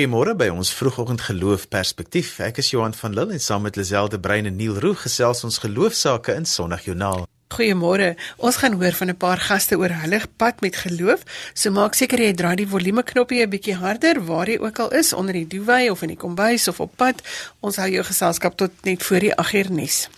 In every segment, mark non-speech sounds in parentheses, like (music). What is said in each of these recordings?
Goeiemôre by ons vroegoggend geloof perspektief. Ek is Johan van Lille en saam met Liselde Brein en Neil Roo gesels ons geloofsaake in Sondagjoernaal. Goeiemôre. Ons gaan hoor van 'n paar gaste oor hulle pad met geloof. So maak seker jy draai die volume knoppie 'n bietjie harder waar jy ook al is onder die duvet of in die kombuis of op pad. Ons hou jou geselskap tot net voor die 8 uur nuus.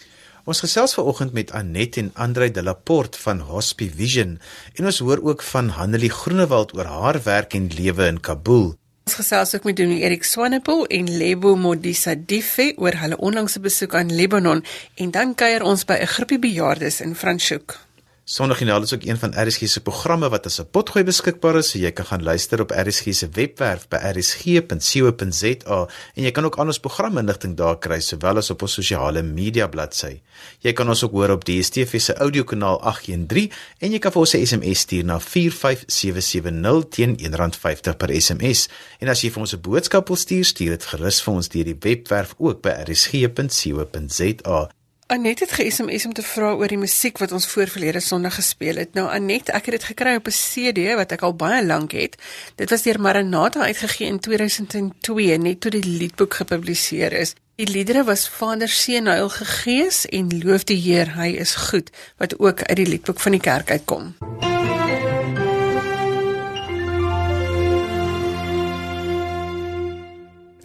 Ons gesels vanoggend met Anet en Andrei de la Porte van Hospie Vision en ons hoor ook van Hanelie Groenewald oor haar werk en lewe in Kabul. Ons gesels ook met Dominee Erik Swanepoel en Lebo Modisa Dife oor hulle onlangse besoek aan Libanon en dan kuier ons by 'n groepie bejaardes in Franschhoek. Sondagjoernaal is ook een van RSG se programme wat as 'n potgooi beskikbaar is, so jy kan gaan luister op RSG se webwerf by rsg.co.za en jy kan ook al ons programinligting daar kry sowel as op ons sosiale media bladsy. Jy kan ons ook hoor op DStv se audiokanaal 813 en jy kan vir ons 'n SMS stuur na 45770 teen R1.50 per SMS. En as jy vir ons 'n boodskap wil stuur, stuur dit gerus vir ons deur die webwerf ook by rsg.co.za. Anet het ge-SMS om te vra oor die musiek wat ons voorverlede Sondag gespeel het. Nou Anet, ek het dit gekry op 'n CD wat ek al baie lank het. Dit was deur Maranatha uitgegee in 2002 net toe die liedboek gepubliseer is. Die liedere was Vader Seun Heilige Gees en Loof die Heer, hy is goed wat ook uit die liedboek van die kerk uitkom. MUZIEK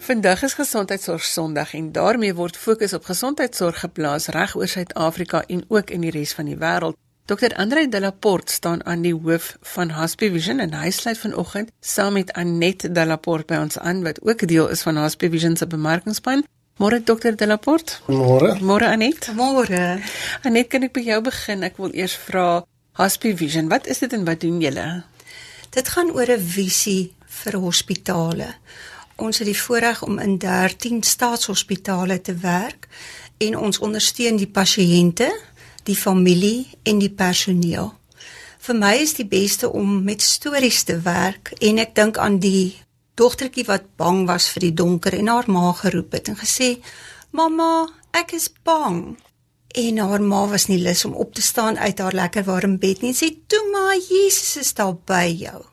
Vandag is Gesondheidsorg Sondag en daarmee word fokus op gesondheidsorg geplaas reg oor Suid-Afrika en ook in die res van die wêreld. Dr. Andre de la Porte staan aan die hoof van Hospice Vision en hy sluit vanoggend saam met Annette de la Porte by ons aan wat ook deel is van Hospice Vision se bemarkingspan. Môre Dr. de la Porte. Môre. Môre Annette. Môre. Annette, kan ek by jou begin? Ek wil eers vra Hospice Vision, wat is dit en wat doen julle? Dit gaan oor 'n visie vir hospitale ons het die voorreg om in 13 staatshospitale te werk en ons ondersteun die pasiënte, die familie en die personeel. Vir my is die beste om met stories te werk en ek dink aan die dogtertjie wat bang was vir die donker en haar ma geroep het en gesê: "Mamma, ek is bang." En haar ma was nie lus om op te staan uit haar lekker warm bed nie en sê: "Toe maar, Jesus is daar by jou."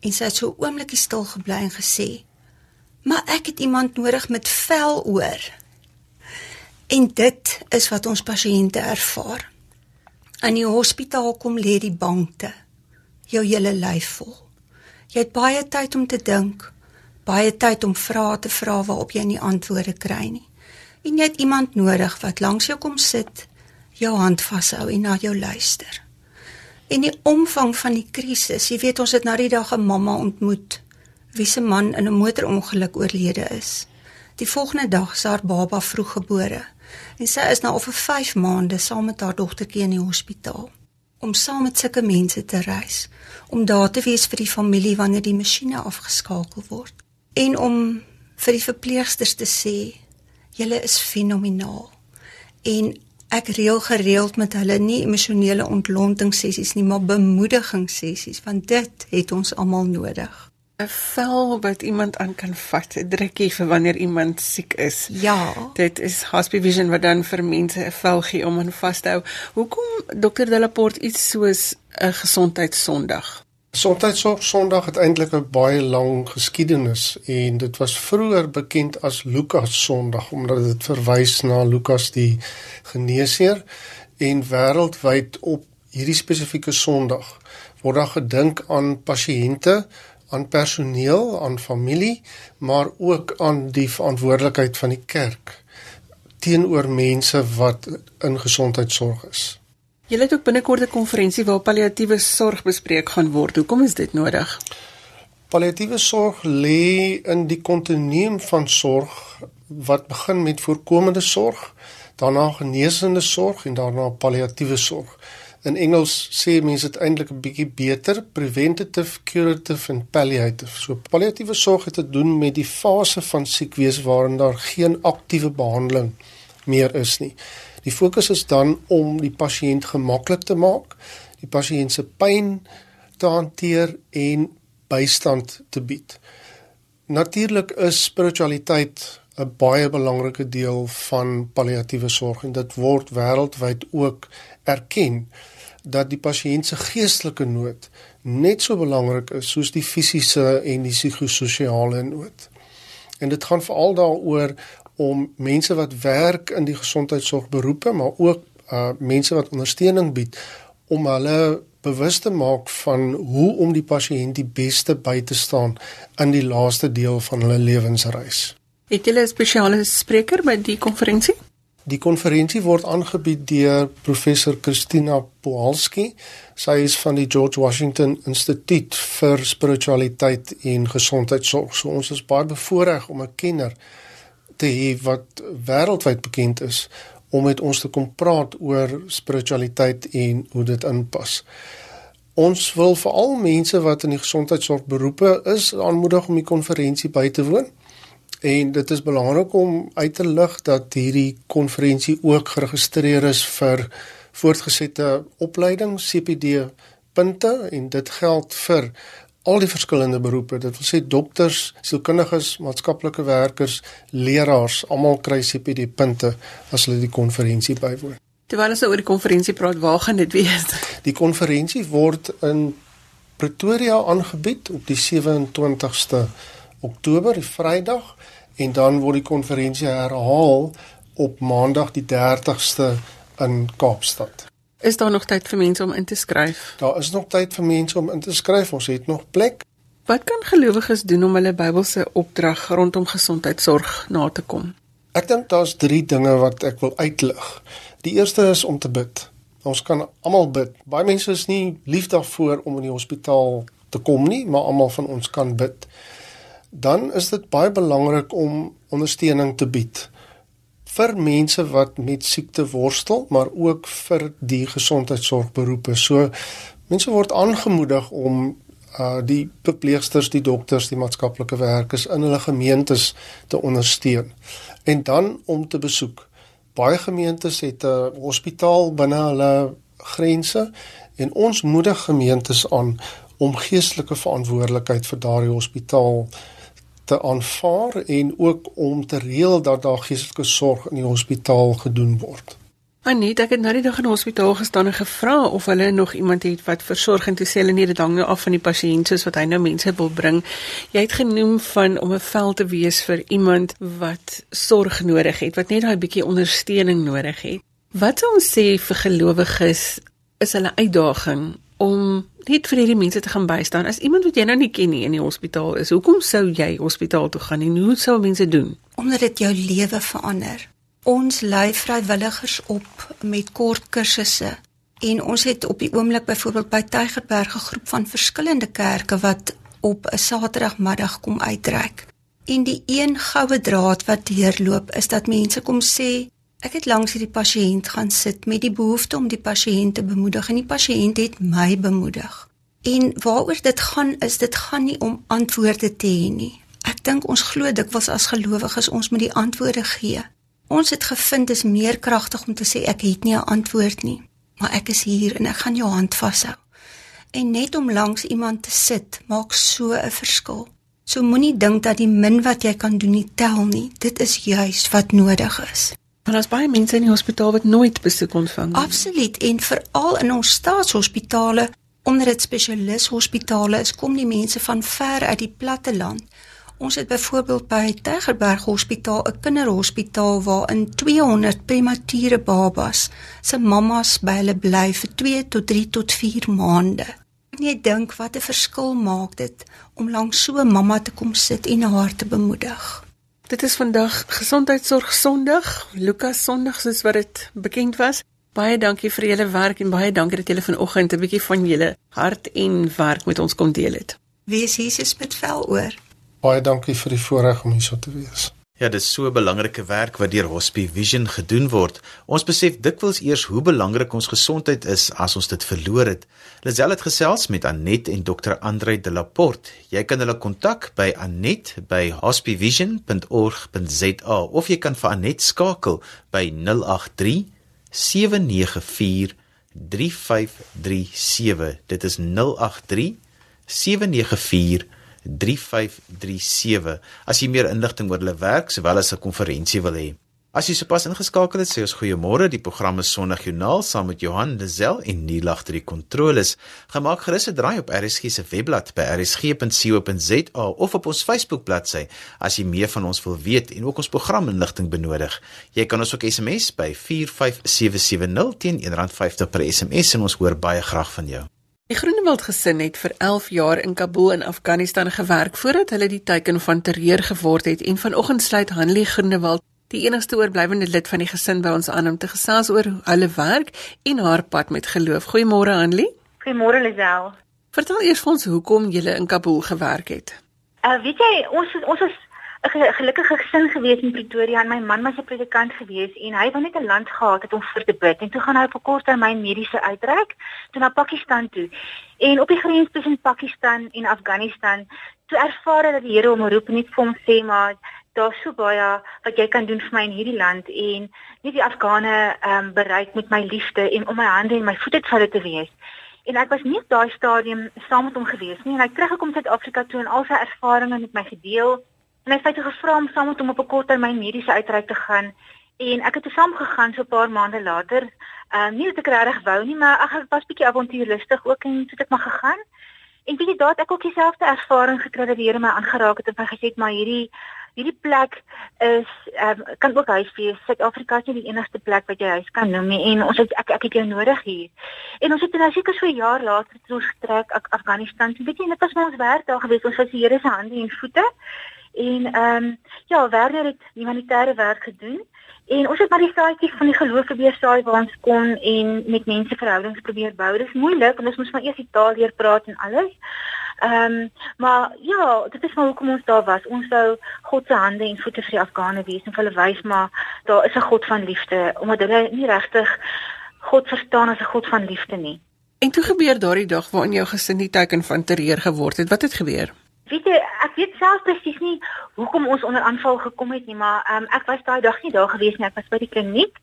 En sy het so 'n oombliekie stil gebly en gesê: maar ek het iemand nodig met vel oor. En dit is wat ons pasiënte ervaar. In die hospitaal kom lê die bangte, jou hele lyf vol. Jy het baie tyd om te dink, baie tyd om vrae te vra waarop jy nie antwoorde kry nie. En jy het iemand nodig wat langs jou kom sit, jou hand vashou en na jou luister. En die omvang van die krisis, jy weet ons het nou die dag 'n mamma ontmoet wie se man in 'n motorongeluk oorlede is. Die volgende dag is haar baba vroeggebore en sy is nou al vir 5 maande saam met haar dogtertjie in die hospitaal om saam met sulke mense te reis, om daar te wees vir die familie wanneer die masjiene afgeskakel word en om vir die verpleegsters te sê julle is fenomenaal. En ek reël gereeld met hulle nie emosionele ontlontingssessies nie, maar bemoedigingssessies want dit het ons almal nodig. 'n vel wat iemand aan kan vat, 'n drukkie vir wanneer iemand siek is. Ja. Dit is Hospice Vision wat dan vir mense 'n vel gee om aan vas te hou. Hoekom Dr. Delaport iets soos 'n gesondheidssondag? Gesondheidsorg Sondag het eintlik 'n baie lang geskiedenis en dit was vroeër bekend as Lukas Sondag omdat dit verwys na Lukas die geneesheer en wêreldwyd op hierdie spesifieke Sondag word daar gedink aan pasiënte aan personeel, aan familie, maar ook aan die verantwoordelikheid van die kerk teenoor mense wat in gesondheidsorg is. Jy het ook binnekort 'n konferensie waar palliatiewe sorg bespreek gaan word. Hoekom is dit nodig? Palliatiewe sorg lê in die kontinuum van sorg wat begin met voorkomende sorg, daarna genesende sorg en daarna palliatiewe sorg. In Engels sê mense dit eintlik 'n bietjie beter, preventative, curative en palliative. So palliatiewe sorg het te doen met die fase van siek wees waarin daar geen aktiewe behandeling meer is nie. Die fokus is dan om die pasiënt gemaklik te maak, die pasiënt se pyn te hanteer en bystand te bied. Natuurlik is spiritualiteit 'n baie belangrike deel van palliatiewe sorg en dit word wêreldwyd ook erken dat die pasiënt se geestelike nood net so belangrik is soos die fisiese en die psigososiale nood. En dit gaan veral daaroor om mense wat werk in die gesondheidsorgberoepe, maar ook uh mense wat ondersteuning bied om hulle bewus te maak van hoe om die pasiënt die beste by te staan in die laaste deel van hulle lewensreis. Het julle 'n spesiale spreker by die konferensie? Die konferensie word aangebied deur professor Christina Poalski. Sy is van die George Washington Instituut vir Spiritualiteit en Gesondheidsorg. So ons is baie bevoorreg om 'n kenner te hê wat wêreldwyd bekend is om met ons te kom praat oor spiritualiteit en hoe dit inpas. Ons wil veral mense wat in die gesondheidsorg beroepe is aanmoedig om die konferensie by te woon. En dit is belangrik om uit te lig dat hierdie konferensie ook geregistreer is vir voortgesette opleiding CPD punte en dit geld vir al die verskillende beroepe. Dit wil sê dokters, sielkundiges, maatskaplike werkers, leraars, almal kry CPD punte as hulle die konferensie bywoon. Terwyl ons oor die konferensie praat, waar gaan dit wees? Die konferensie word in Pretoria aangebied op die 27ste Oktober, die Vrydag en dan word die konferensie herhaal op Maandag die 30ste in Kaapstad. Is daar nog tyd vir mense om in te skryf? Daar is nog tyd vir mense om in te skryf. Ons het nog plek. Wat kan gelowiges doen om hulle Bybelse opdrag rondom gesondheidsorg na te kom? Ek dink daar's 3 dinge wat ek wil uitlig. Die eerste is om te bid. Ons kan almal bid. Baie mense is nie lief daarvoor om in die hospitaal te kom nie, maar almal van ons kan bid dan is dit baie belangrik om ondersteuning te bied vir mense wat met siekte worstel, maar ook vir die gesondheidsorgberoepe. So mense word aangemoedig om uh die verpleegsters, die dokters, die maatskaplike werkers in hulle gemeentes te ondersteun en dan om te besoek. Baie gemeentes het 'n hospitaal binne hulle grense en ons moedig gemeentes aan om geestelike verantwoordelikheid vir daardie hospitaal te aanvaar en ook om te reël dat daar geestelike sorg in die hospitaal gedoen word. Anet, ek het nou die dag in die hospitaal gestaan en gevra of hulle nog iemand het wat versorg en toe sê hulle nee, dit hang nou af van die pasiënt soos wat hy nou mense wil bring. Jy het genoem van om 'n vel te wees vir iemand wat sorg nodig het, wat net daai bietjie ondersteuning nodig het. Wat sou ons sê vir gelowiges is hulle uitdaging om net vir hierdie mense te gaan bystaan. As iemand wat jy nou nie ken nie in die hospitaal is, hoekom sou jy hospitaal toe gaan en hoe sou mense doen? Omdat dit jou lewe verander. Ons lei vrywilligers op met kort kursusse en ons het op die oomblik byvoorbeeld by Tygerberg 'n groep van verskillende kerke wat op 'n Saterdagmiddag kom uitreik. En die een goue draad wat deurloop is dat mense kom sê Ek het langs hierdie pasiënt gaan sit met die behoefte om die pasiënt te bemoedig en die pasiënt het my bemoedig. En waaroor dit gaan is dit gaan nie om antwoorde te hê nie. Ek dink ons glo dikwels as gelowiges ons moet die antwoorde gee. Ons het gevind dit is meer kragtig om te sê ek het nie 'n antwoord nie, maar ek is hier en ek gaan jou hand vashou. En net om langs iemand te sit maak so 'n verskil. So moenie dink dat die min wat jy kan doen nie tel nie. Dit is juis wat nodig is. Maar daar's baie mense in die hospitaal wat nooit besoek ontvang nie. Absoluut en veral in ons staatshospitale, onder dit spesialishospitale, is kom die mense van ver uit die platte land. Ons het byvoorbeeld by Tygerberg Hospitaal 'n kinderhospitaal waarin 200 premature babas se mammas by hulle bly vir 2 tot 3 tot 4 maande. Jy dink wat 'n verskil maak dit om langs so 'n mamma te kom sit en haar te bemoedig. Dit is vandag Gesondheidsorg Sondag, Lukas Sondag soos wat dit bekend was. Baie dankie vir julle werk en baie dankie dat julle vanoggend 'n bietjie van julle hart en werk met ons kom deel het. Wees Jesus met vel oor. Baie dankie vir die voorreg om hier so te wees. Ja, dit is so 'n belangrike werk wat deur Hospie Vision gedoen word. Ons besef dikwels eers hoe belangrik ons gesondheid is as ons dit verloor het. Lisel het gesels met Anet en Dr. Andre de Laporte. Jy kan hulle kontak by anet@hospievision.org.za of jy kan vir Anet skakel by 083 794 3537. Dit is 083 794 3537 as jy meer inligting oor hulle werk sowel as 'n konferensie wil hê. As jy sopas ingeskakel het, sê ons goeiemôre. Die program is Sondag Joernaal saam met Johan Lazel en Neil agter die kontroles. Gemaak gerus 'n draai op RSG se webblad by rsg.co.za of op ons Facebook bladsy as jy meer van ons wil weet en ook ons programinligting benodig. Jy kan ons ook SMS by 45770 teen R1.50 per SMS en ons hoor baie graag van jou. Die Groenewald gesin het vir 11 jaar in Kabul in Afghanistan gewerk voordat hulle die teiken van terreur geword het en vanoggend sluit Hanlie Groenewald die enigste oorblywende lid van die gesin by ons aan om te gesels oor hulle werk en haar pad met geloof. Goeiemôre Anlie. Goeiemôre Lisel. Vertel eers vir ons hoekom jy in Kabul gewerk het. Uh weet jy, ons ons is 'n gelukkige gesin gewees in Pretoria en my man was 'n predikant gewees en hy wou net 'n land gehad het om voor te bid en toe gaan hy op 'n korttermyn mediese uitreik toe na Pakistan toe. En op die grens tussen Pakistan en Afghanistan, toe ervaar hy dat die Here hom roep en net vir hom sê maar daar's so baie wat jy kan doen vir my in hierdie land en nie die Afghane ehm um, bereik met my liefde en om my hande en my voete te vat te wees. En ek was nie op daai stadium saam met hom gewees nie en hy het teruggekom Suid-Afrika toe en al sy ervarings met my gedeel en hy het my gevra om saam met hom op 'n korttermyn mediese uitreik te gaan en ek het saam gegaan so 'n paar maande later. Ehm um, nie dat ek regtig wou nie, maar ag ek was bietjie avontuurlustig ook en toe het ek maar gegaan. En weet jy daad ek ook dieselfde ervaring gekry dat die Here my aangeraak het en my gesê het maar hierdie hierdie plek is um, kan ook huis wees. Suid-Afrika is nie die enigste plek wat jy huis kan noem nie en ons het ek ek het jou nodig hier. En ons het nou seker so 'n jaar later toe ons getrek Af Afghanistan. Weet jy, dit was ons werk daar gewees. Ons was die Here se hande en voete. En ehm um, ja, Werner het humanitêre werk gedoen. En ons het maar die saadjie van die geloof probeer saai waar ons kon en met mense verhoudings probeer bou. Dit is moeilik want ons moet maar eers die taal leer praat en alles. Ehm um, maar ja, dit is maar hoekom ons daar was. Ons wou God se hande en voete vir die Afghane wees en vir hulle wys maar daar is 'n God van liefde omdat hulle nie regtig God verstaan as 'n God van liefde nie. En toe gebeur daardie dag waarin jou gesin die teken van terreur geword het. Wat het gebeur? Weet jy, ek weet self presies nie hoekom ons onder aanval gekom het nie, maar um, ek was daai dag nie daar gewees nie. Ek was by die kliniek.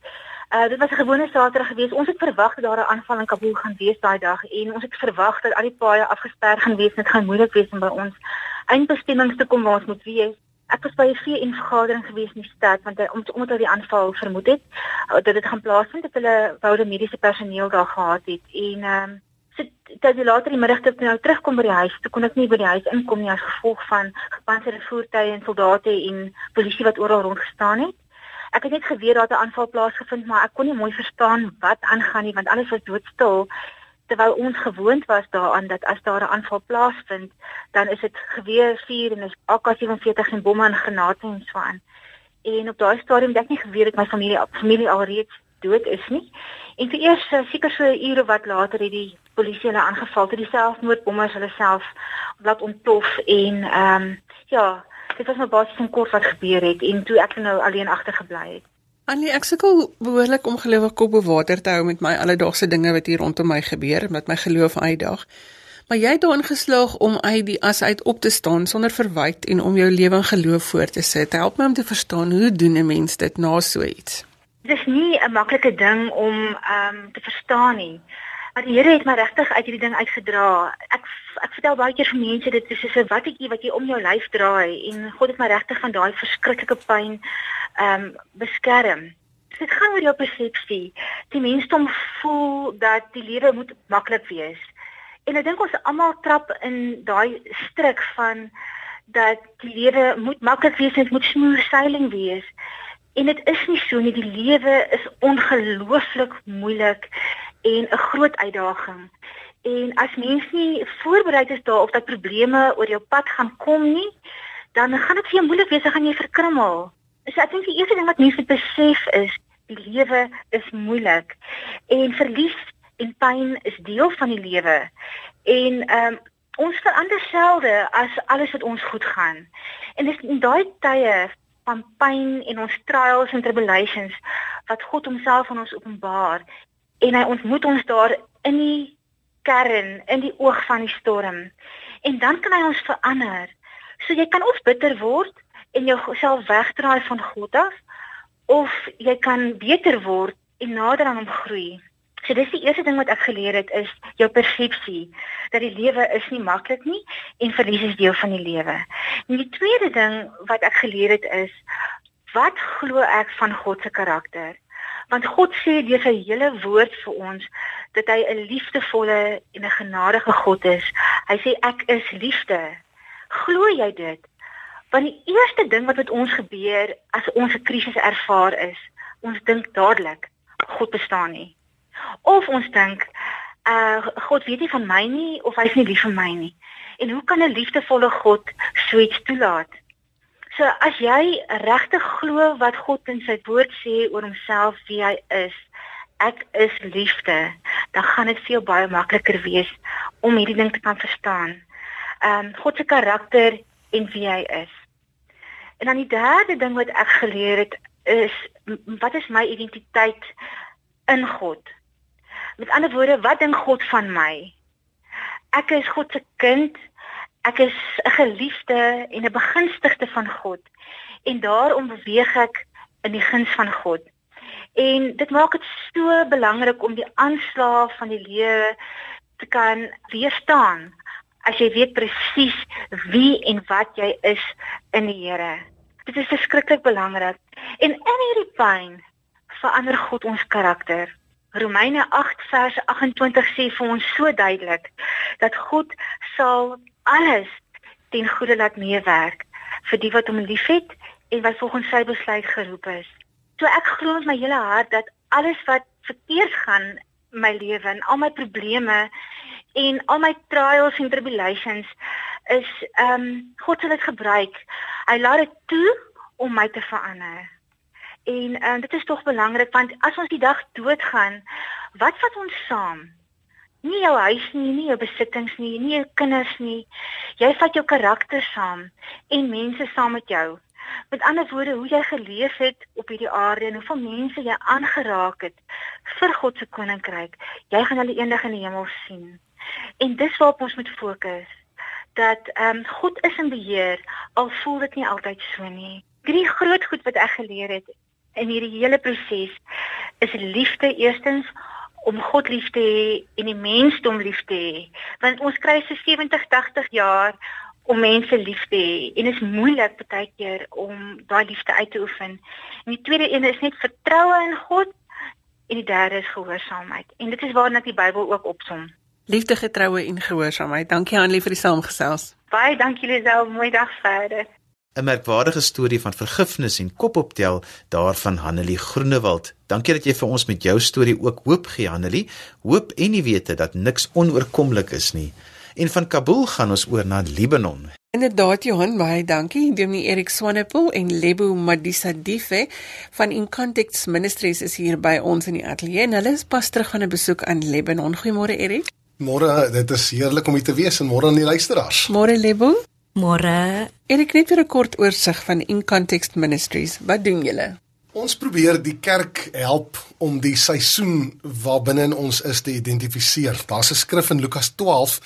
Uh dit was 'n gewone Saterdag geweest. Ons het verwag dat daar 'n aanval in Kabul gaan wees daai dag en ons het verwag dat al die paaie afgesper gaan wees en dit gaan moeilik wees om by ons eindbestemmings te kom waar ons moet wees. Ek was by 'n VN vergadering geweest in die stad want om omdat hulle die aanval vermoed het uh, dat dit gaan plaasvind dat hulle woude mediese personeel daar gehad het en ehm um, dat jy later die middag toe nou terugkom by die huis, toe kon ek nie by die huis inkom nie as gevolg van gepantserde voertuie en soldate en polisie wat oral rond gestaan het. Ek het net geweet daar 'n aanval plaasgevind, maar ek kon nie mooi verstaan wat aangaan nie want alles was doodstil. Terwyl ons gewoond was daaraan dat as daar 'n aanval plaasvind, dan is dit geweer vuur en is AK47 en bomme en granate en so aan. En op daai stadium het ek nie geweet dat my familie familie alreeds dood is nie. En vir eers seker so ure wat later het die polisie hulle aangeval, het die selfmoordbommers hulle self laat ontplof en ehm um, ja, dit was nou basies 'n kort wat gebeur het en toe ek nou alleen agtergebly het. Annie, ek sukkel behoorlik om geloof kop bo water te hou met my alledaagse dinge wat hier rondom my gebeur met my geloof uitdag. Maar jy het daarin geslaag om uit die as uit op te staan sonder verwyte en om jou lewe in geloof voort te sit. Help my om te verstaan hoe doen 'n mens dit na so iets? Dit is nie 'n maklike ding om ehm um, te verstaan nie. Maar die Here het my regtig uit hierdie ding uitgedra. Ek ek vertel baie keer vir mense dit is soos 'n wattetjie wat jy om jou lyf draai en God het my regtig van daai verskriklike pyn ehm um, beskerm. Dit gaan oor jou persepsie. Die mensdom voel dat die lewe moet maklik wees. En ek dink ons almal trap in daai struik van dat die lewe moet maklik wees en dit moet smooth sailing wees. En dit is nie so nie. Die lewe is ongelooflik moeilik en 'n groot uitdaging. En as mens nie voorberei is daarop dat probleme oor jou pad gaan kom nie, dan gaan dit vir jou moeilik wees, gaan jy verkrummel. So ek dink die eerste ding wat mense besef is, die lewe is moeilik en verlies en pyn is deel van die lewe. En ehm um, ons verander selde as alles wat ons goed gaan. En dis in daai tye van pyn en ons trials and tribulations wat God homself aan ons openbaar en hy ontmoet ons daar in die kern, in die oog van die storm. En dan kan hy ons verander. So jy kan of bitter word en jouself wegdraai van God af of jy kan beter word en nader aan hom groei. So dis die eerste ding wat ek geleer het is jou persepsie dat die lewe is nie maklik nie en verlies is deel van die lewe. En die tweede ding wat ek geleer het is Wat glo ek van God se karakter? Want God sê deur sy hele woord vir ons dat hy 'n liefdevolle en 'n genadige God is. Hy sê ek is liefde. Glo jy dit? Want die eerste ding wat met ons gebeur as ons 'n krisis ervaar is, ons dink dadelik God bestaan nie. Of ons dink uh God weet nie van my nie of hy's nie lief vir my nie. En hoe kan 'n liefdevolle God so iets toelaat? So as jy regtig glo wat God in sy woord sê oor homself wie hy is, ek is liefde, dan gaan dit veel baie makliker wees om hierdie ding te kan verstaan. Ehm um, God se karakter en wie hy is. En dan die derde ding wat ek geleer het is wat is my identiteit in God? Met ander woorde, wat dink God van my? Ek is God se kind. Ek is 'n geliefde en 'n begunstigde van God. En daarom beweeg ek in die guns van God. En dit maak dit so belangrik om die aanslae van die lewe te kan weerstaan as jy weet presies wie en wat jy is in die Here. Dit is verskriklik belangrik. En in hierdie pyn verander God ons karakter. Romeine 8 vers 28 sê vir ons so duidelik dat God sal alles ten goeie laat meewerk vir die wat hom liefhet en wat volgens sy besluit geroep is. So ek glo met my hele hart dat alles wat verkeerd gaan my lewe en al my probleme en al my trials en tribulations is ehm um, God sal dit gebruik. Hy laat dit toe om my te verander. En um, dit is tog belangrik want as ons die dag doodgaan, wat vat ons saam? Nie jou huis nie, nie jou besittings nie, nie jou kinders nie. Jy vat jou karakter saam en mense saam met jou. Met ander woorde, hoe jy geleef het op hierdie aarde en hoeveel mense jy aangeraak het vir God se koninkryk, jy gaan hulle eendag in die hemel sien. En dis waarop ons moet fokus dat ehm um, God is in beheer al voel dit nie altyd so nie. Drie groot goed wat ek geleer het in hierdie hele proses is liefde eerstens om God lief te hê en die mensdom lief te hê. Want ons kry so 70, 80 jaar om mense lief te hê en dit is moeilik baie keer om daai liefde uit te oefen. En die tweede een is net vertroue in God en die derde is gehoorsaamheid. En dit is waarna die Bybel ook opsom. Liefde, getroue en gehoorsaamheid. Dankie Annelie vir die saamgesels. Baie dankie Lisel, mooi dag verder. 'n Merkwaardige storie van vergifnis en kopoptel daarvan Hanelie Groenewald. Dankie dat jy vir ons met jou storie ook hoop gee Hanelie. Hoop en die wete dat niks onoorkomlik is nie. En van Kabul gaan ons oor na Libanon. Inderdaad Johan, baie dankie. Dominee Erik Swanepoel en Lebo Madisa Dife van In Context Ministries is hier by ons in die ateljee en hulle is pas terug van 'n besoek aan Libanon. Goeiemôre Erik. Môre, dit is heerlik om hier te wees en môre aan die luisteraars. Môre Lebo. Môre. Erik net vir 'n kort oorsig van In Context Ministries. Wat doen julle? Ons probeer die kerk help om die seisoen waarbinne ons is te identifiseer. Daar's 'n skrif in Lukas 12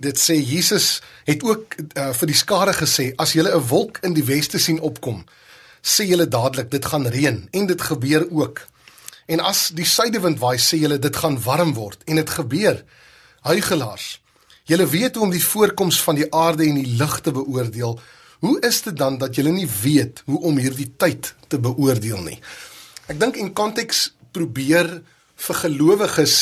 dit sê Jesus het ook uh, vir die skare gesê as julle 'n wolk in die weste sien opkom sê julle dadelik dit gaan reën en dit gebeur ook en as die suidewind waai sê julle dit gaan warm word en dit gebeur huigelaars julle weet hoe om die voorkoms van die aarde en die lug te beoordeel hoe is dit dan dat julle nie weet hoe om hierdie tyd te beoordeel nie ek dink in konteks probeer vir gelowiges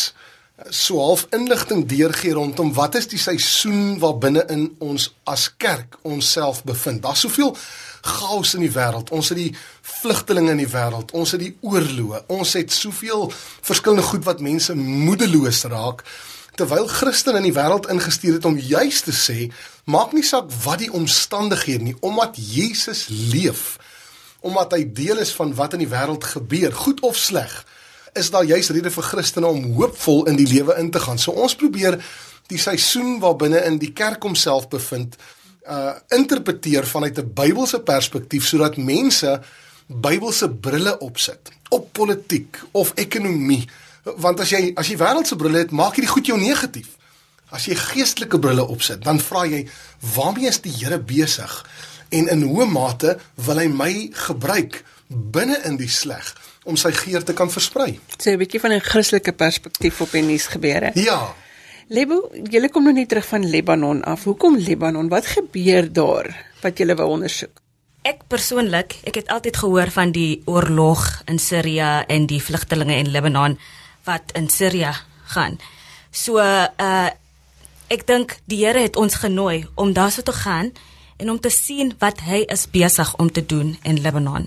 so half inligting deurgee rondom wat is die seisoen waar binne in ons as kerk onsself bevind. Daar's soveel chaos in die wêreld. Ons het die vlugtelinge in die wêreld. Ons het die oorloë. Ons het soveel verskillende goed wat mense moedeloos raak terwyl Christen in die wêreld ingestuur het om juis te sê, maak nie saak wat die omstandighede nie, omdat Jesus leef, omdat hy deel is van wat in die wêreld gebeur, goed of sleg is daar juis rede vir Christene om hoopvol in die lewe in te gaan. So ons probeer die seisoen waarbinne in die kerk homself bevind uh interpreteer vanuit 'n Bybelse perspektief sodat mense Bybelse brille opsit op politiek of ekonomie. Want as jy as jy wêreldse brille het, maak jy dit goed jou negatief. As jy geestelike brille opsit, dan vra jy, waarmee is die Here besig? En in hoe mate wil hy my gebruik binne in die sleg? om sy geur te kan versprei. So 'n bietjie van 'n Christelike perspektief op die nuus gebeure. Ja. Lebo, julle kom nou net terug van Libanon af. Hoekom Libanon? Wat gebeur daar wat julle wou ondersoek? ek persoonlik, ek het altyd gehoor van die oorlog in Sirië en die vlugtelinge in Libanon wat in Sirië gaan. So uh ek dink die Here het ons genooi om daarso te gaan en om te sien wat hy is besig om te doen in Libanon.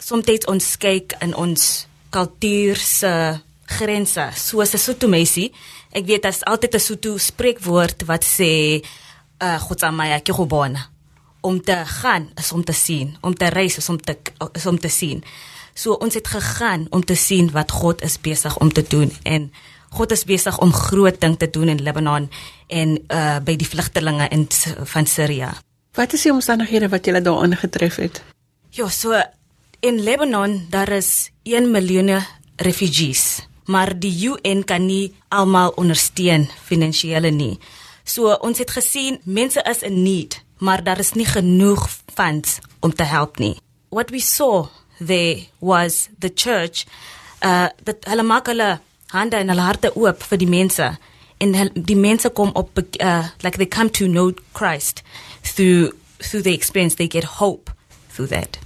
Soms ons kyk in ons kultuur se grense, soos 'n Sotho meisie. Ek weet daar's altyd 'n Sotho spreekwoord wat sê uh God se my ek go bona om te gaan is om te sien, om te reis is om te is om te sien. So ons het gegaan om te sien wat God is besig om te doen en God is besig om groot ding te doen in Libanon en uh by die vlugtelinge in van Sirië. Wat is die omstandighede wat julle daar aangetref het? Ja, so in Libanon daar is 1 miljoen refugees, maar die UN kan nie almal ondersteun finansiële nie. So ons het gesien mense is in need maar daar is nie genoeg funds om te help nie. What we saw there was the church uh dat hulle maak hulle hande en hulle harte oop vir die mense en die mense kom op uh like they come to know Christ through through the experience they get hope through that.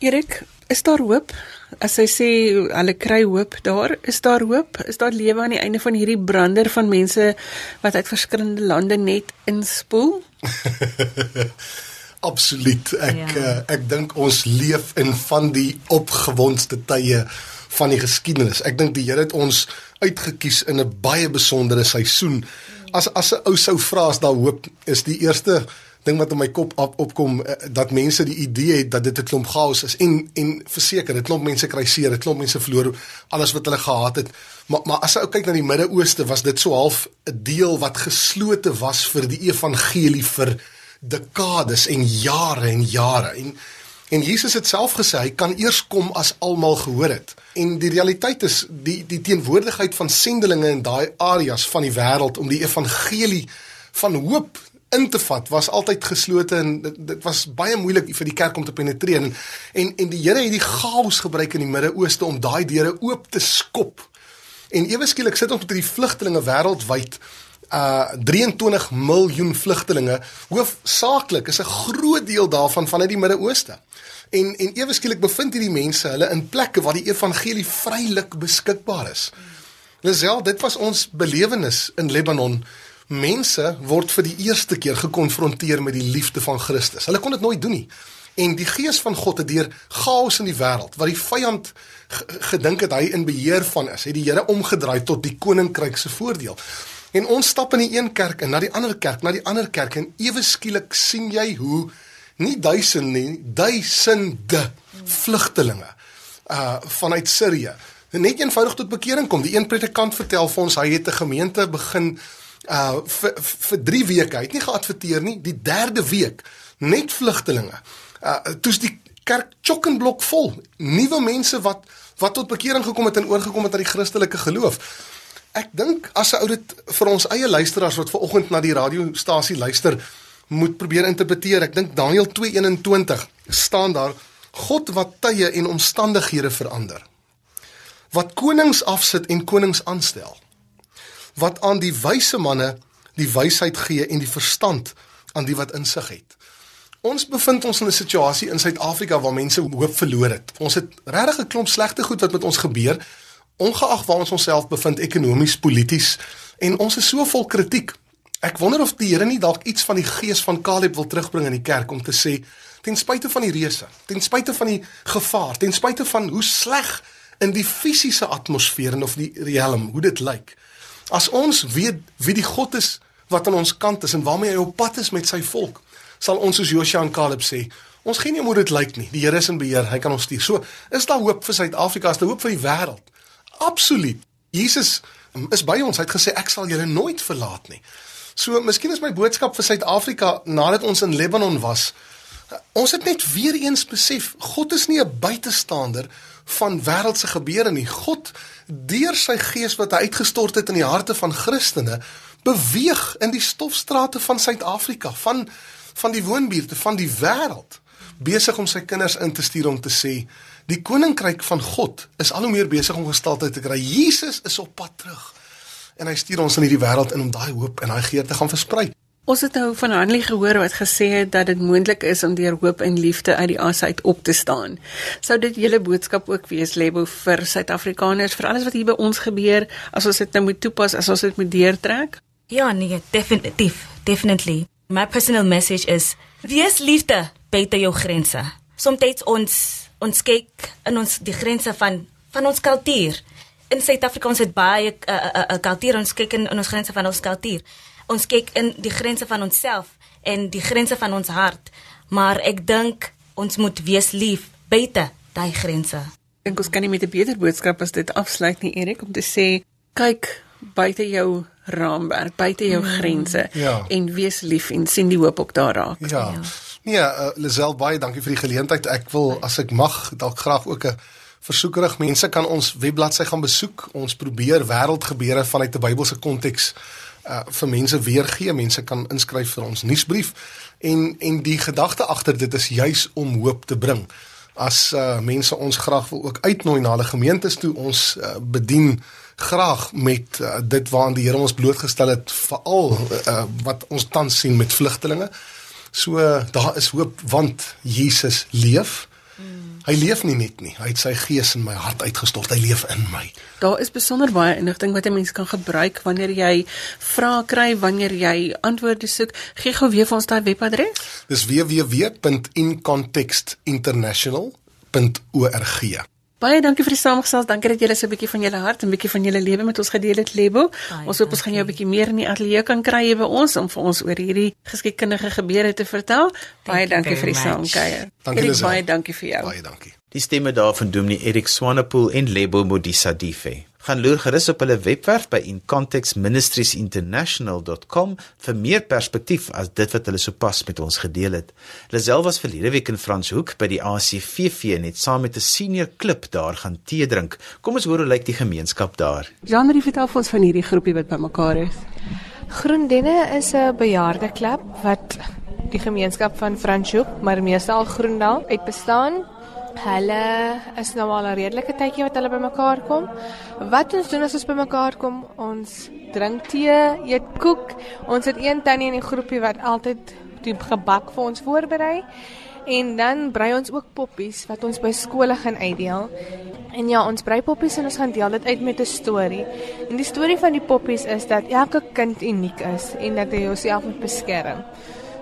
Erik, is daar hoop? As hy sê hulle kry hoop daar, is daar hoop? Is daar lewe aan die einde van hierdie brander van mense wat uit verskillende lande net inspoel? (laughs) Absoluut. Ek ja. uh, ek dink ons leef in van die opgewondste tye van die geskiedenis. Ek dink die Here het ons uitget kies in 'n baie besondere seisoen. As as 'n ou sou vra as daar hoop is die eerste ding wat in my kop op, opkom uh, dat mense die idee het dat dit 'n klomp chaos is en en verseker dit klomp mense kry seer, dit klomp mense verloor alles wat hulle gehad het. Maar maar as jy kyk na die Midde-Ooste was dit so half 'n deel wat geslote was vir die evangelie vir dekades en jare en jare en en Jesus het self gesê hy kan eers kom as almal gehoor het. En die realiteit is die die teenwoordigheid van sendelinge in daai areas van die wêreld om die evangelie van hoop in te vat was altyd geslote en dit, dit was baie moeilik vir die kerk om te penetreer en en, en die Here het die chaos gebruik in die Midde-Ooste om daai deure oop te skop. En ewe skielik sit ons met hierdie vlugtelinge wêreldwyd uh 23 miljoen vlugtelinge hoofsaaklik is 'n groot deel daarvan vanuit die Midde-Ooste. En en ewe skielik bevind hierdie mense hulle in plekke waar die evangelie vrylik beskikbaar is. Lisel, dit was ons belewenis in Libanon mense word vir die eerste keer gekonfronteer met die liefde van Christus. Hulle kon dit nooit doen nie. En die gees van God het deur chaos in die wêreld wat die vyand gedink het hy in beheer van is, het die Here omgedraai tot die koninkryk se voordeel. En ons stap in die een kerk en na die ander kerk, na die ander kerk en ewe skielik sien jy hoe nie duisende nie, duisende vlugtelinge uh vanuit Sirië net eenvoudig tot bekering kom. Die een predikant vertel vir ons hy het 'n gemeente begin uh vir vir 3 weke. Hy het nie geadverteer nie. Die 3de week net vlugtelinge. Uh toets die kerk chokkenblok vol. Nuwe mense wat wat tot bekering gekom het en oorgekom het aan die Christelike geloof. Ek dink as 'n ou dit vir ons eie luisteraars wat ver oggend na die radiostasie luister, moet probeer interpreteer. Ek dink Daniël 2:21 staan daar God wat tye en omstandighede verander. Wat konings afsit en konings aanstel wat aan die wyse manne die wysheid gee en die verstand aan die wat insig het. Ons bevind ons in 'n situasie in Suid-Afrika waar mense hoop verloor het. Ons het regtig 'n klomp slegte goed wat met ons gebeur, ongeag waar ons onsself bevind ekonomies, polities en ons is so vol kritiek. Ek wonder of die Here nie dalk iets van die gees van Caleb wil terugbring in die kerk om te sê ten spyte van die reëse, ten spyte van die gevaar, ten spyte van hoe sleg in die fisiese atmosfeer en of die riem, hoe dit lyk. As ons weet wie die God is wat aan ons kant is en waarmee hy op pad is met sy volk, sal ons soos Josua en Caleb sê, ons gee nie om hoe dit lyk nie. Die Here is in beheer, hy kan ons stuur. So, is daar hoop vir Suid-Afrika, is daar hoop vir die wêreld? Absoluut. Jesus is by ons. Hy het gesê ek sal julle nooit verlaat nie. So, miskien is my boodskap vir Suid-Afrika nadat ons in Lebanon was, ons het net weer eens besef, God is nie 'n buitestander van wêreldse gebeure nie. God deur sy gees wat hy uitgestort het in die harte van Christene beweeg in die stofstrate van Suid-Afrika, van van die woonbuurte van die wêreld besig om sy kinders in te stuur om te sê die koninkryk van God is al hoe meer besig om gestalte te kry. Jesus is op pad terug. En hy stuur ons in hierdie wêreld in om daai hoop en daai geur te gaan versprei. Ons het nou van Hanlie gehoor wat gesê het dat dit moontlik is om deur hoop en liefde uit die as uit op te staan. Sou dit julle boodskap ook wees Lebo vir Suid-Afrikaners vir alles wat hier by ons gebeur as ons dit nou moet toepas, as ons dit moet deurtrek? Ja, nee, definitief, definitely. My personal message is wees liefde buite jou grense. Soms ons ons kyk in ons die grense van van ons kultuur. In Suid-Afrika ons het baie 'n uh, uh, uh, kultuur ons kyk in, in ons grense van ons kultuur ons kyk in die grense van onsself en die grense van ons hart, maar ek dink ons moet wees lief buite daai grense. Ek dink ons kan nie met 'n beter boodskap as dit afsluit nie, Erik, om te sê kyk buite jou raamwerk, buite jou mm, grense ja. en wees lief en sien die hoop ook daar raak. Ja. ja. Nee, uh, Lisel baie dankie vir die geleentheid. Ek wil as ek mag dalk graag ook 'n versoekerig mense kan ons webbladsy gaan besoek. Ons probeer wêreldgebeure vanuit 'n Bybelse konteks uh, vir mense weergee. Mense kan inskryf vir ons nuusbrief en en die gedagte agter dit is juis om hoop te bring. As uh, mense ons graag wil ook uitnooi na hulle gemeentes toe, ons uh, bedien graag met uh, dit waaraan die Here ons blootgestel het, veral uh, wat ons tans sien met vlugtelinge. So daar is hoop want Jesus leef. Hy leef nie net nie. Hy het sy gees in my hart uitgestort. Hy leef in my. Daar is besonder baie inligting wat 'n mens kan gebruik wanneer jy vrae kry, wanneer jy antwoorde soek. Gee gou weer vir ons daai webadres. Dis www.incontextinternational.org. Baie dankie vir die samestelling. Dankie dat julle so 'n bietjie van julle hart en 'n bietjie van julle lewe met ons gedeel het, Lebo. Ons hoop ons gaan jou 'n bietjie meer in die ateljee kan kry hier by ons om vir ons oor hierdie geskiedkundige gebeure te vertel. Baie thank dankie vir die saamkuier. Dankie baie dankie vir jou. Baie dankie. Die stemme daarvan Dominee Erik Swanepoel en Lebo Modisa Dife gaan loer gerus op hulle webwerf by incontextministriesinternational.com vir meer perspektief as dit wat hulle sopas met ons gedeel het. Lisel was verlede week in Franshoek by die ACVV net saam met 'n senior klip daar gaan tee drink. Kom ons hoor hoe lyk die gemeenskap daar. Jean-Marie vertel vir ons van hierdie groepie wat bymekaar is. Groendenne is 'n bejaarde klub wat die gemeenskap van Franshoek, maar meestal Groendal, uit bestaan Hulle is nou al 'n redelike tydjie wat hulle bymekaar kom. Wat ons doen as ons bymekaar kom, ons drink tee, eet koek. Ons het een tannie in die groepie wat altyd die gebak vir ons voorberei. En dan brei ons ook poppies wat ons by skole gaan uitdeel. En ja, ons brei poppies en ons gaan deel dit uit met 'n storie. En die storie van die poppies is dat elke kind uniek is en dat jy jouself moet beskerm.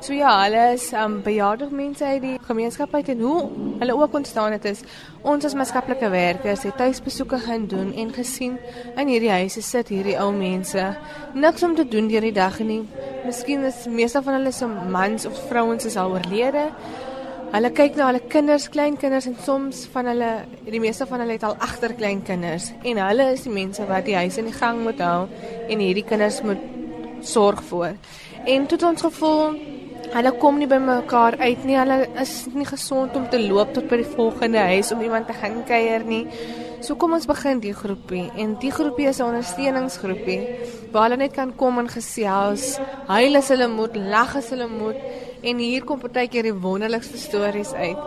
So ja, hulle is um bejaarde mense uit die gemeenskap uit en hoe hulle ook ontstaan het is ons as maatskaplike werkers het tuisbesoeke gaan doen en gesien in hierdie huise sit hierdie ou mense niks om te doen deur die dag nie. Miskien is meeste van hulle se mans of vrouens is al oorlede. Hulle kyk na hulle kinders, kleinkinders en soms van hulle die meeste van hulle het al agter kleinkinders en hulle is die mense wat die huis in die gang moet hou en hierdie kinders moet sorg vir. En tot ons gevoel Hulle kom nie by mekaar uit nie. Hulle is nie gesond om te loop tot by die volgende huis om iemand te gaan kuier nie. So kom ons begin die groepie en die groepie is 'n ondersteuningsgroepie waar hulle net kan kom en gesels. Huil as hulle moet, lag as hulle moet en hier kom partykeer die wonderlikste stories uit.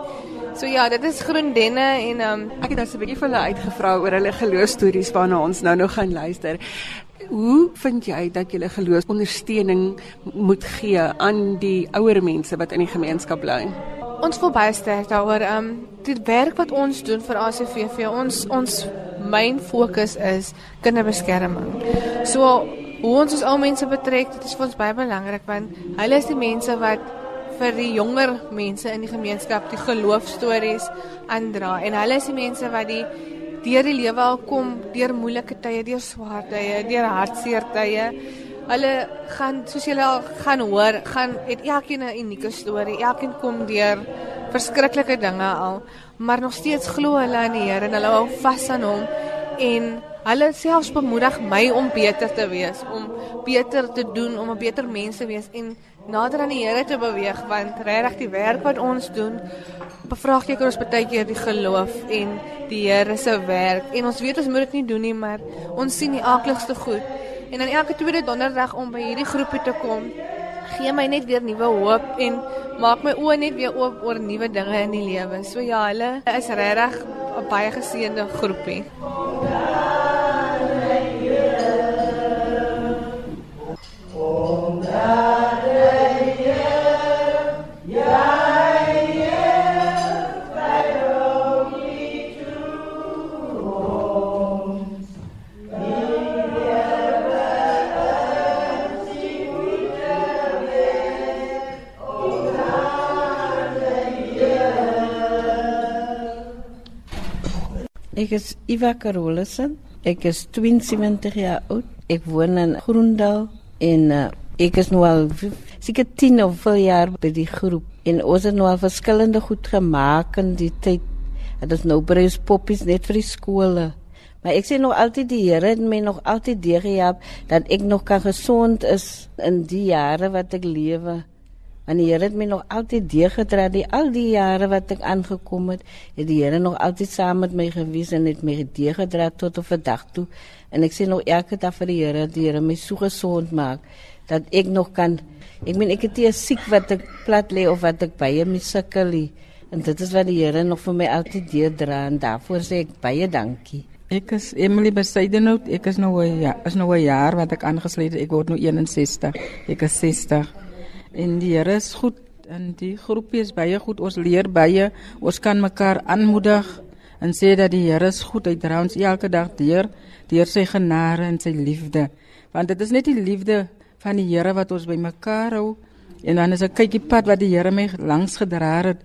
So ja, dit is Groendenne en um, ek het dan 'n bietjie vir hulle uitgevra oor hulle geloofstories waarna ons nou nog gaan luister. Hoe vind jy dat jy geloofsondersteuning moet gee aan die ouer mense wat in die gemeenskap bly? Ons voel baie sterk daaroor. Ehm um, die werk wat ons doen vir ACVV, ons ons myn fokus is kinderbeskerming. So hoe ons ons ou mense betrek, dit is vir ons baie belangrik want hulle is die mense wat vir die jonger mense in die gemeenskap die geloofstories aandra en hulle is die mense wat die deur die lewe al kom, deur moeilike tye, deur swaar tye, deur hartseer tye. Hulle gaan soos julle al gaan hoor, gaan het elkeen 'n unieke storie. Elkeen kom deur verskriklike dinge al, maar nog steeds glo hulle aan die Here en hulle hou vas aan hom en hulle selfs bemoedig my om beter te wees, om beter te doen, om 'n beter mens te wees en nader aan die Here te beweeg want regtig die werk wat ons doen bevraagteken ons baie keer die geloof en die Here se werk. En ons weet ons moet dit nie doen nie maar ons sien die akligste goed. En dan elke tweede donderdag om by hierdie groepie te kom gee my net weer nuwe hoop en maak my oë net weer oop oor nuwe dinge in die lewe. So ja hulle is regtig 'n baie geseënde groepie Ek is Eva Carolussen. Ek is 72 jaar oud. Ek woon in Groendal en uh, ek is nou al seker 10 of veel jaar by die groep en ons het nou al verskillende goed gemaak in die tyd. Dit is nou breus poppies net vir die skole. Maar ek sê nog altyd die Here het my nog altyd deurgehelp dat ek nog kan gesond is in die jare wat ek lewe. Want die Here het my nog altyd deurgedra die al die jare wat ek aangekom het, het die Here nog altyd saam met my gewees en het my deurgedra tot op vandag toe. En ek sê nog elke dag vir die Here, die Here my so gesond maak dat ek nog kan ek meen ek het nie siek wat ek plat lê of wat ek baie misukkel nie. En dit is wat die Here nog vir my altyd deurdra en daarvoor sê ek baie dankie. Ek is Emily Besaidenhout. Ek is nou ja, is nou 'n jaar wat ek aangesluit het. Ek word nou 61. Ek is 60. En die Here is goed en die groepie is baie goed. Ons leer baie. Ons kan mekaar aanmoedig en sê dat die Here is goed. Hy dra ons elke dag deur deur sy genade en sy liefde. Want dit is net die liefde van die Here wat ons bymekaar hou. En dan is 'n kykie pad wat die Here my langs gedra het.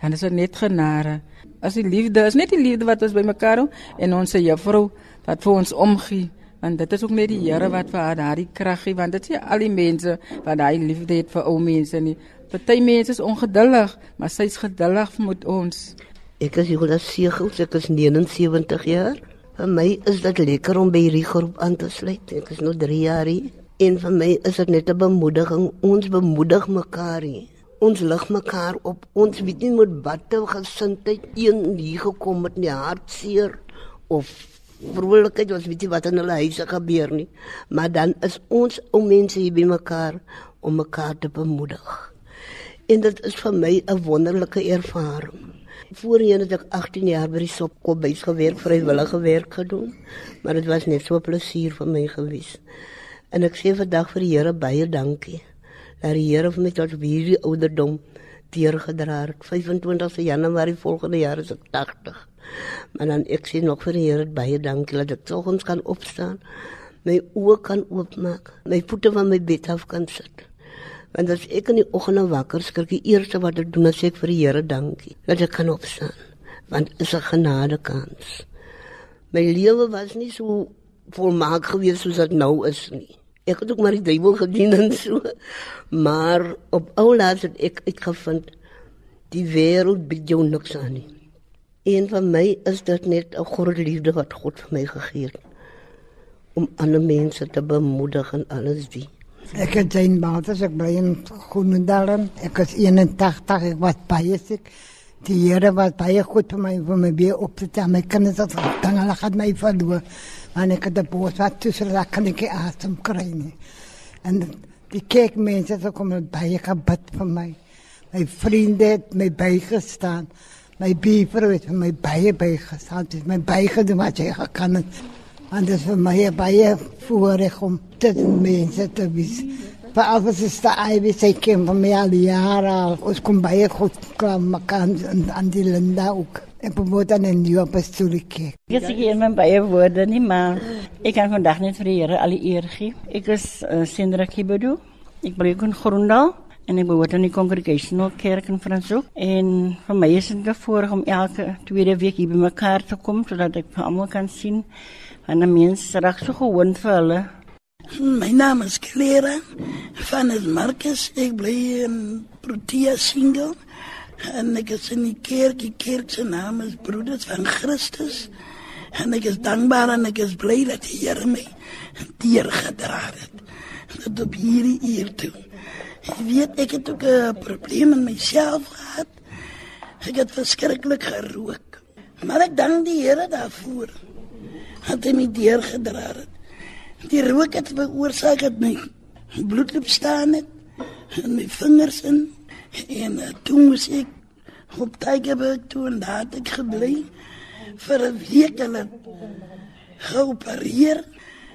Dan is dit net genade. As die liefde is net die liefde wat ons bymekaar hou en ons se juffrou wat vir ons omgee. Want dit is ook net die Here wat vir haar daardie krag gee want dit is nie al die mense wat daai liefde het vir ou mense nie. Party mense is ongeduldig, maar sy's geduldig met ons. Ek is Jola Segels, ek is 79 jaar. Vir my is dit lekker om by hierdie groep aan te sluit. Ek is nou 3 jaar hier. En vir my is dit net 'n bemoediging. Ons bemoedig mekaar hier. Ons lig mekaar op. Ons weet nie met watter gesindheid een hier gekom het nie, hartseer of vrolikheid, ons weet nie wat in hulle huise gebeur nie. Maar dan is ons ou mense hier by mekaar om mekaar te bemoedig. En dit is vir my 'n wonderlike ervaring. Voorheen het ek 18 jaar by die Sopkopbys gewerk, vrywillige werk gedoen, maar dit was net so plesier vir my gewees. En ek sê vandag vir die Here baie dankie. Dat die Here vir my tot hierdie ouderdom deurgedra het. 25 Januarie volgende jaar is ek 80. Maar dan ek sê nog vir die Here baie dankie dat ek soggens kan opstaan, my oë kan oopmaak, my voete van my bed af kan sit. Want as ek in die oggend wakker skrik, die eerste wat ek doen is ek vir die Here dankie dat ek kan opstaan. Want is 'n genade kans. My lewe was nie so volmaak gewees soos dit nou is nie. Ek het ook maar die duiwel gedien en so. Maar op oulaas het ek uitgevind die wêreld bied jou niks aan nie. Een van my is dit net 'n groot liefde wat God vir my gegee het om ander mense te bemoedig en alles die. Ek het Jane Bates, ek bly in Groenendal. Ek is 81, ek was baie siek. Die Here was baie goed vir my, vir my weer op te tel. My kinders het dan hulle het my verloor. Want ek het die boos wat tussen dat kan ek asem kry nie. En die kerkmense het ook met baie gebid vir my. My vriende het my bygestaan. My buurvrou het vir my baie bygestaan. Dit my bygedoen wat jy gekan het. En dit vir my baie voorreg om dit mense te wees. Vir almal is dit Ivy sy ken van my al jare al. Ons kom baie goed klaar mekaar aan, aan die Linda ook. Ek bemoed dan in die apostolieke. Ek sê hier mijn baie woorde nie, maar ek kan vandag net vir die Here al die eer gee. Ek is uh, Sindra Kibedu. Ek bly in Groendal en ek behoort aan die Congregational Kerk in Franshoek en vir my is dit voorreg om elke tweede week hier bymekaar te kom sodat ek vir almal kan sien en 'n mens reg so gewoond vir hulle. My naam is Clara van het Marcus. Ik bly in Protea Single. En ik is in die kerk. Die kerk zijn naam is Broeders van Christus. En ik is dankbaar en ik is blij dat de Heer mij dier gedragen heeft. Dat op hierdie eer toe. Je weet, ik heb ook een probleem met mezelf gehad. Ik heb verschrikkelijk gerook. Maar ik dank de Heer daarvoor. Dat hij mij dier gedragen heeft. Die rook het veroorsaak dat my bloed loop staan het en my vingers in en uh, toe moes ek op Tygerberg toe en daar het ek gebly vir 'n week hulle geopereer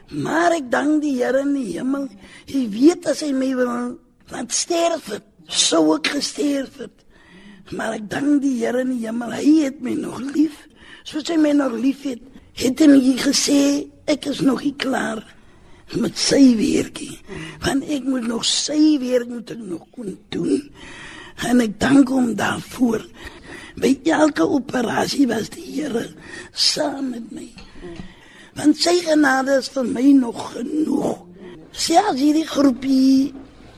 maar ek dank die Here in die hemel hy weet as hy my wil laat sterf het sou ek gesterf het maar ek dank die Here in die hemel hy het my nog lief soos hy my nog lief het het hy my gesê ek is nog nie klaar met sy werkie. Want ek moet nog sy werk moet ek nog kon doen. En ek dank hom daarvoor. By elke operasie was die Here saam met my. Want sy genade is vir my nog genoeg. Selfs hierdie groepie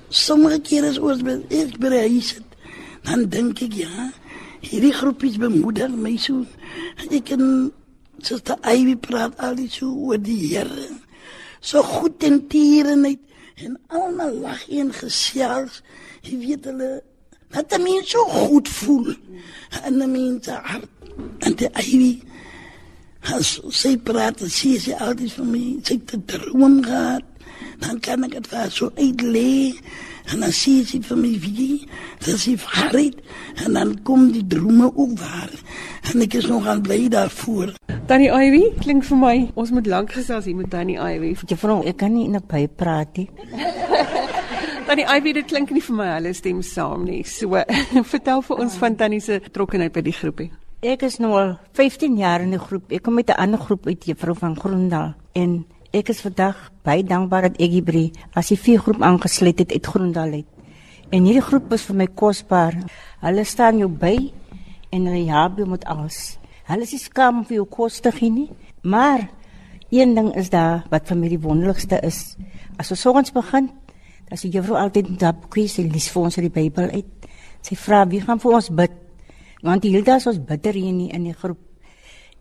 sommige kere is ons by ek by huis het, dan dink ek ja, hierdie groepies bemoedig my so. Ek kan Suster Ivy praat al die so oor die Here. So goed en tierenheid en almal lag en gesels. Jy weet hulle dat die mens so goed voel. En die mens hart. En die Ivy as sy praat, sy sê altyd vir my, sy het 'n droom gehad. Dan kan ek dit vir so uitlê. En dan sê sy vir my wie, dat sy verrit en dan kom die drome ook waar. En ek is nog aan bly daarvoor. Tannie Ivy, klink vir my ons moet lank gesels hier met Tannie Ivy. Juffrou, ek kan nie net by praat nie. (laughs) Tannie Ivy, dit klink nie vir my hulle stem saam nie. So, (laughs) vertel vir ons van Tannie se betrokkeheid by die groepie. Ek is nou al 15 jaar in die groep. Ek kom met 'n ander groep uit Juffrou van Groendal en ek is vandag baie dankbaar dat ek hier as die vier groep aangesluit het uit Groendal uit. En hierdie groep is vir my kosbaar. Hulle staan jou by en hulle help jou met alles. Hulle is nie skaam vir jou kos te gee nie, maar een ding is daar wat vir my die wonderlikste is. As ons soggens begin, dan sê juffrou altyd met daardie boekie se lees vir ons uit die Bybel uit. Sy vra wie gaan vir ons bid? Want die dag is ons bidder hier nie in die groep.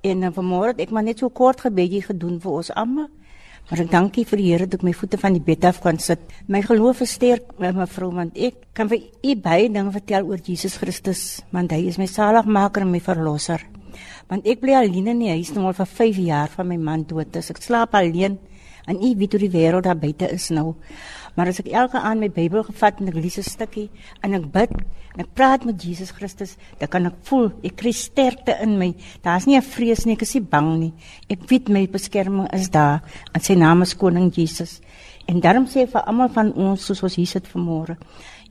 En dan vanmôre het ek maar net so kort gebedjie gedoen vir ons almal. Maar ek dankie vir die Here dat ek my voete van die bed af kan sit. My geloof is sterk, mevrou, want ek kan vir u baie dinge vertel oor Jesus Christus, want hy is my saligmaker en my verlosser. Want ek bly alleen in die huis nou al vir 5 jaar van my man dood is. Ek slaap alleen en u weet hoe die wêreld daar buite is nou. Maar as ek elke aand my Bybel gevat en ek lees 'n stukkie en ek bid en ek praat met Jesus Christus, dan kan ek voel ek kry sterkte in my. Daar's nie 'n vrees nie, ek is nie bang nie. Ek weet my beskerming is daar en sy naam is Koning Jesus. En daarom sê ek vir almal van ons soos ons hier sit vanmôre,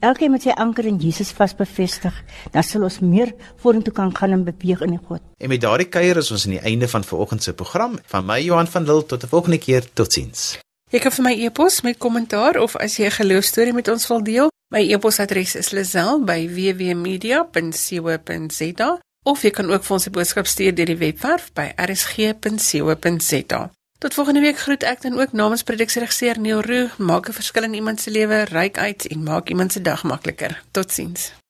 elkeen met sy anker in Jesus vas bevestig, dan sal ons meer vorentoe kan gaan en beweeg in die God. En met daardie kuier is ons aan die einde van vanoggend se program. Van my Johan van Lille tot 'n volgende keer. Totsiens. Jy kan vir my e-pos met kommentaar of as jy 'n geloostorie met ons wil deel, my e-posadres is lazel@wwmedia.co.za of jy kan ook vir ons 'n boodskap stuur deur die webwerf by rsg.co.za. Tot volgende week groet ek dan ook namens produksieregisseur Neil Roo, maak 'n verskil in iemand se lewe, ryk uit en maak iemand se dag makliker. Totsiens.